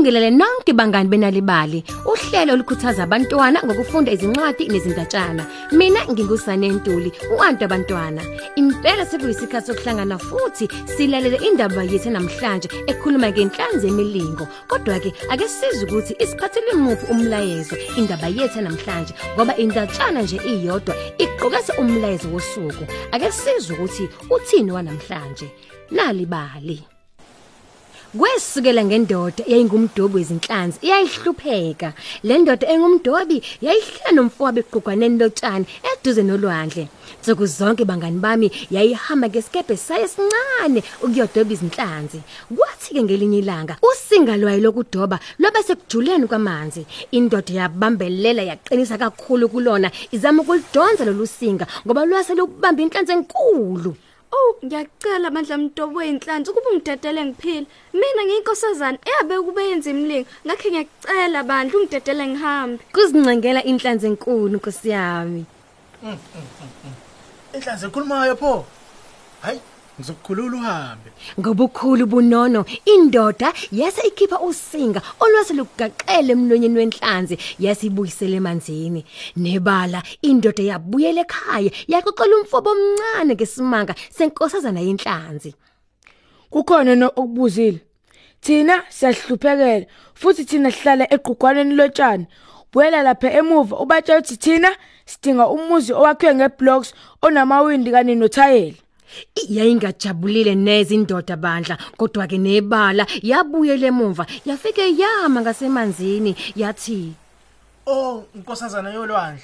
Nibingelele nonke bangani benalibali. Uhlelo olukhuthaza abantwana ngokufunda izincwadi nezindatshana. Mina ngingusane Ntuli, uantu abantwana. Impela sekuyisikhathi sokuhlangana futhi silalele indaba yethu namhlanje ekhuluma ngenhlanzi yemilingo. Kodwa ke ake sizwe ukuthi isiphathele muphi umlayezo indaba yethu namhlanje ngoba indatshana nje iyodwa iqhokeza umlayezo wosuku. Ake sizwe ukuthi uthini wanamhlanje. Nalibali. Kwesukela ngendoda eyayingumdobi wezinhlanzi iyayihlupheka. Le ndoda engumdobi yayihlala nomfowabo eqhugwaneni lotshani eduze nolwandle. Nsuku zonke bangani bami yayihamba ngesikebhe saye sincane ukuyodoba izinhlanzi. Kwathi ke ngelinye ilanga usinga lwayo lokudoba lwabe sekujuleni kwamanzi. Indoda yabambelela yaqinisa kakhulu kulona izama ukulidonsa lolu singa ngoba lwase lubamba inhlanzi enkulu. Oh, ngiyacela bandla mntobo weinhlanzi ukuba ungidedele ngiphila. Mina ngiyinkosazana eyabe kube yenza imlingo. Ngakhe ngiyacela bandla ungidedele ngihambe. Kuzincengela inhlanzi enkulu nkosi yami. Inhlanzi ekhulumayo pho. Hayi, ngizokukhulula uhambe. Ngobukhulu bunono indoda yase ikhipha usinga olwase lugaqele emlonyeni wenhlanzi yasibuyisela emanzini. Nebala indoda yabuyela ekhaya yaxoxela umfobo omncane ngesimanga senkosazana yenhlanzi. Kukhona no okubuzile. Thina siyahluphekela futhi thina sihlala eqhugwaneni lotshani. Buyela lapha emuva ubatshela ukuthi thina sidinga umuzi owakhiwe ngeblocks onamawindi kanye nothayela. Yayingajabulile neze indoda bandla kodwa ke nebala yabuyela emuva yafike yama ngasemanzini yathi Oh, inkosazana yolwandle.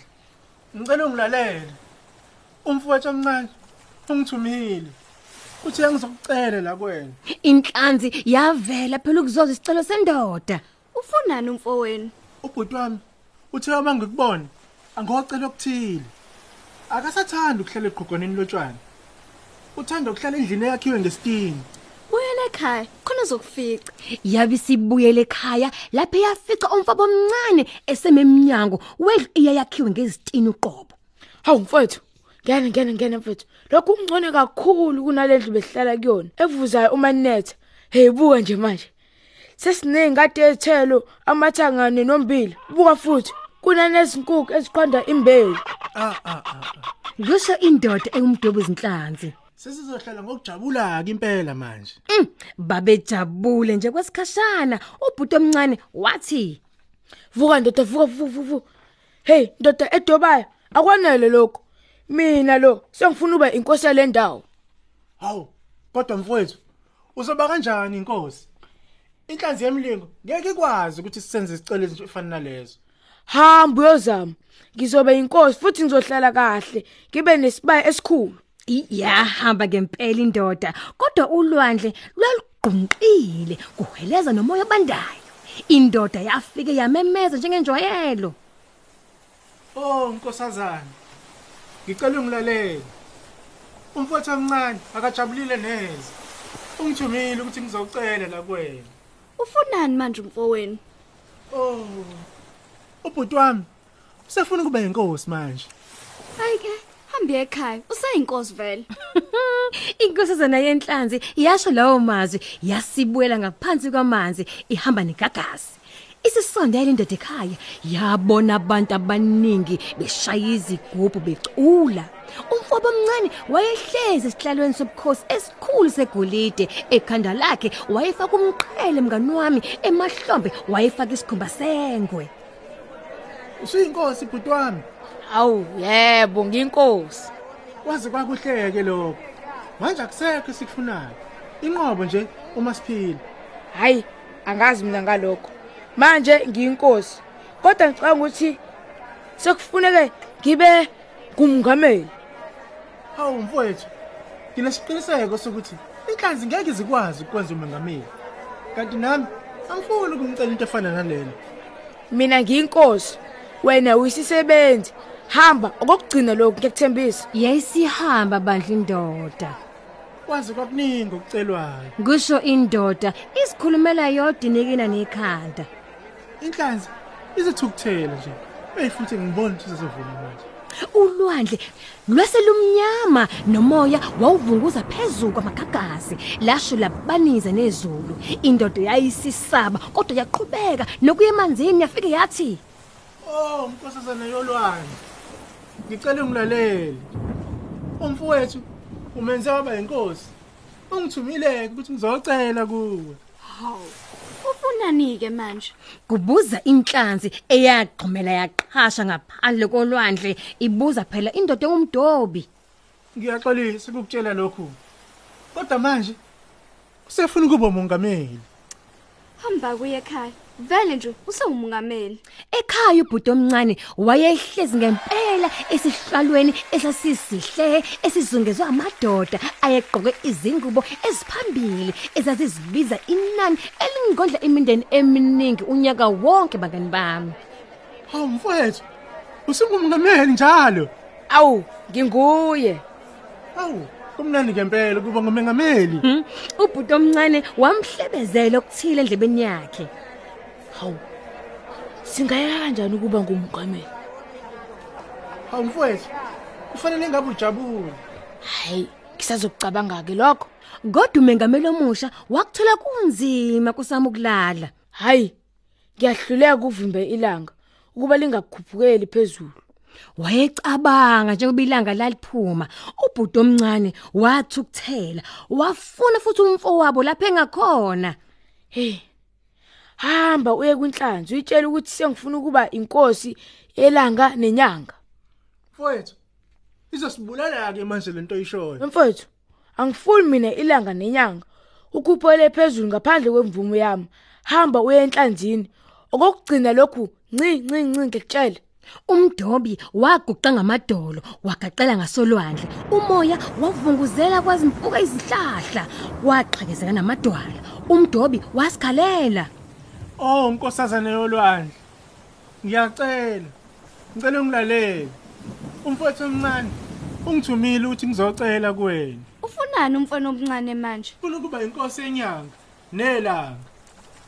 Ngicela ungilalele. Umfowethu omncane ungithumile. Uthi yangizokucela la kwena. inhlanzi yavela phela ukuzoza isicelo sendoda Ufunani umfowenu? Ubhuti wami uthe uma ngikubona angocela okuthile. Akasathanda ukuhlala eqhugwaneni lotshani. Uthanda ukuhlala endlini eyakhiwe ngesitini. Buyela ekhaya khona uzokufica. yabe sibuyele ekhaya lapho yafica umfabo omncane esememnyango wedlu iyakhiwe ngezitina uqobo hawu mfowethu ngene ngene ngene mfowethu lokhu kungcone kakhulu kunalendlu besihlala kuyona evuzayo uma netha hey buka nje manje sesinengade ezithelo amathangane nombili buka futhi kunanezinkukhu eziqonda imbewu Ah ah ah. ah. kusho indoda engumdobo izinhlanzi Sesizohlala ngokujabula ke impela manje. Mm, babejabule nje kwesikhashana ubhuti omncane wathi vuka ndoda vuka vuka hey ndoda edobayo akwanele lokho mina lo sengifuna ube inkosi yale ndawo Hawu, kodwa mfowethu, uzoba kanjani inkosi? Inhlanzi yemlingo ngeke ikwazi ukuthi sisenze isicelo ezifana nalezo. hamba uyozama ngizobe inkosi futhi ngizohlala kahle ngibe nesibaya esikhulu "I- yahamba ngempela indoda kodwa ulwandle lwalugqunqile kuheleza nomoya obandayo indoda yafike yamemeza njengenjwayelo Oh, nkosazana. Ngicela ungilalele. Umfowethu omncane akajabulile neze. Ungithumile ukuthi ngizocela la kwena. Ufunani manje umfowenu? Oh. Ubhuti wami usefuna ukuba inkosi manje. Hayike, hambi ekhaya. Usayinkosi vele. inkosazana yenhlanzi yasho lawo mazwi yasibuyela ngaphansi kwamanzi ihamba negagasi isisondela indoda ekhaya yabona abantu abaningi beshaya izigubhu becula umfobo omncane wayehlezi esihlalweni sobukhosi esikhulu segolide ekhanda lakhe wayefaka umqhele mngani wami emahlombe wayefaka isikhumba sengwe Usuyinkosi ibhuti wami. Awu yebo ngiyinkosi Wazi kwakuhleke lokho. Manje akusekho esikufunayo. Inqobo nje uma siphila. hayi angazi mina ngalokho manje ngiyinkosi kodwa ngicabanga ukuthi sekufuneke ngibe ngumngameli Hawu mfowethu. Nginesiqiniseko sokuthi inhlanzi ngeke zikwazi ukwenza umengameli. Kanti nami angifuni ukumcela into efana nalena. mina ngiyinkosi wena uyisisebenzi hamba okugcina lokhu ngiyekuthembisa yayisihamba bandla indoda Wazi kwakuningi okucelwayo. kusho indoda isikhulumela yodwa inikina nekhanda Inhlanzi izithukuthela nje. Hey futhi ngibona ukuthi sizovuma manje. ulwandle lweselumnyama nomoya wawuvunguza phezulu kwamagagasi lasho labaniza nezulu indoda yayisisaba kodwa yaqhubeka nokuya emanzini yafike yathi Oh nkosazana yolwandle. Ngicela ungilalele. Umfowethu umenze waba inkosi. Ungithumile ukuthi ngizocela kuwe. Hawu. Ufunani ke manje? kubuza inhlanzi eyagqumela yaqhasha ngaphandle kolwandle ibuza phela indoda engumdobi Ngiyaxolisa ukukutshela lokhu. Kodwa manje usefuna ukuba umongameli. Hamba kuye ekhaya. Vele nje usewumongameli. ekhaya ubhuti omncane wayehlezi ngempela esihlalweni esasisihle esizungezwe amadoda ayegqoke izingubo eziphambili ezazizibiza inani elingondla imindeni eminingi unyaka wonke bangani bami Hawu mfowethu. Usungumongameli njalo. awu nginguye Hawu kumnandi ngempela kuba ngumengameli. Hmm? ubhuti omncane wamhlebezela okuthile endlebeni yakhe hawu singaya kanjani ukuba ngumongameli Hawu mfowethu. Kufanele ngabe ujabule. hayi ngisazokucabanga ke lokho. Kodwa umengameli omusha wakuthola kunzima kusama ukulala. Hayi ngiyahluleka ukuvimba ilanga ukuba lingakhuphukeli phezulu. Wayecabanga njengoba ilanga laliphuma. Ubhuti omncane wathi ukuthela wafuna futhi umfowabo lapha engakhona. Hey hamba uye kwinhlanzi uyitshela ukuthi sengifuna ukuba inkosi elanga nenyanga. Mfowethu. Izosibulala ke manje lento oyishoyo. mfowethu angifuni mina ilanga nenyanga ukhuphele phezulu ngaphandle kwemvumo yami. Hamba uye enhlanzini. Okugcina lokhu nci nci nci ngikutshela umdobi waguqa ngamadolo wagaqela ngasolwandle. Umoya wavunguzela kwazimpuka izihlahla waqhaqezeka namadwala. Umdobi wasikhalela. Oh nkosazana yolwandle. Ngiyacela. Ngicela ungilalele. Umfowethu omncane ungithumile ukuthi ngizocela kuwena. Ufunani umfana omncane manje? Ufuna ukuba inkosi yenyanga nelanga.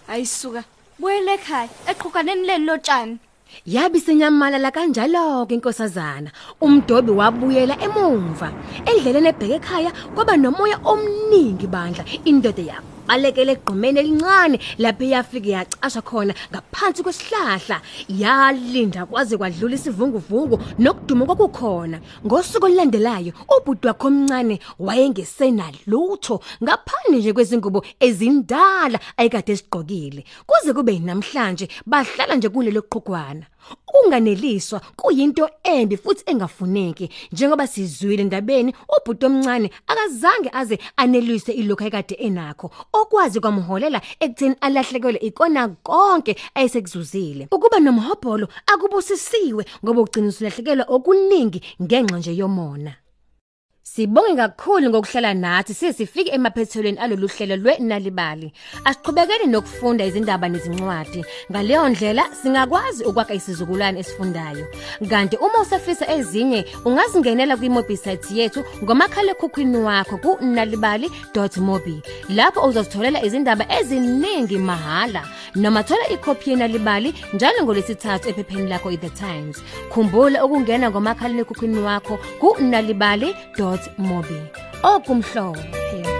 Ayisuka. Buyele ekhaya eqhukaneni leli lotshani. yabi senyamalala kanjalo ke inkosazana umdobi wabuyela emumva endleleni ebheke ekhaya kwaba nomoya omningi bandla indoda yaqalekela egqumeni elincane lapho yafike yacasha khona ngaphansi kwesihlahla. Yalinda kwaze kwadlula isivunguvungu nokuduma kwakukhona. Ngosuku olulandelayo ubhuti wakhe omncane wayengesenalutho ngaphandle nje kwezingubo ezindala ayekade esigqokile. Kuze kube namhlanje bahlala nje kulelo qhugwana. Ukunganeliswa kuyinto embi futhi engafuneki. Njengoba sizwile endabeni ubhuti omncane akazange aze anelise ilokho ekade enakho. Okwazi kwamholela ekutheni alahlekelwe ikona konke ayesekuzuzile ukuba nomhobholo akubusisiwe ngoba ugcina usulahlekelwa okuningi ngenxa nje yomona. Sibonge kakhulu ngokuhlala nathi sesifike emaphethelweni alolu hlelo lwenalibali. Asiqhubekeni nokufunda izindaba nezincwadi. Ngaleyo ndlela singakwazi ukwakha isizukulwane esifundayo. Kanti uma usafisa ezinye ungazingenela kwi-website yethu ngomakhala ekhukhwini wakho ku nalibali.mobi. Lapho uzotholela izindaba eziningi mahala. Noma thola ikhophi yenalibali njalo ngolesithathu ephepheni lakho iThe Times. Khumbula ukungena ngomakhala ekhukhwini wakho ku nalibali.mobi. Okumhlobo.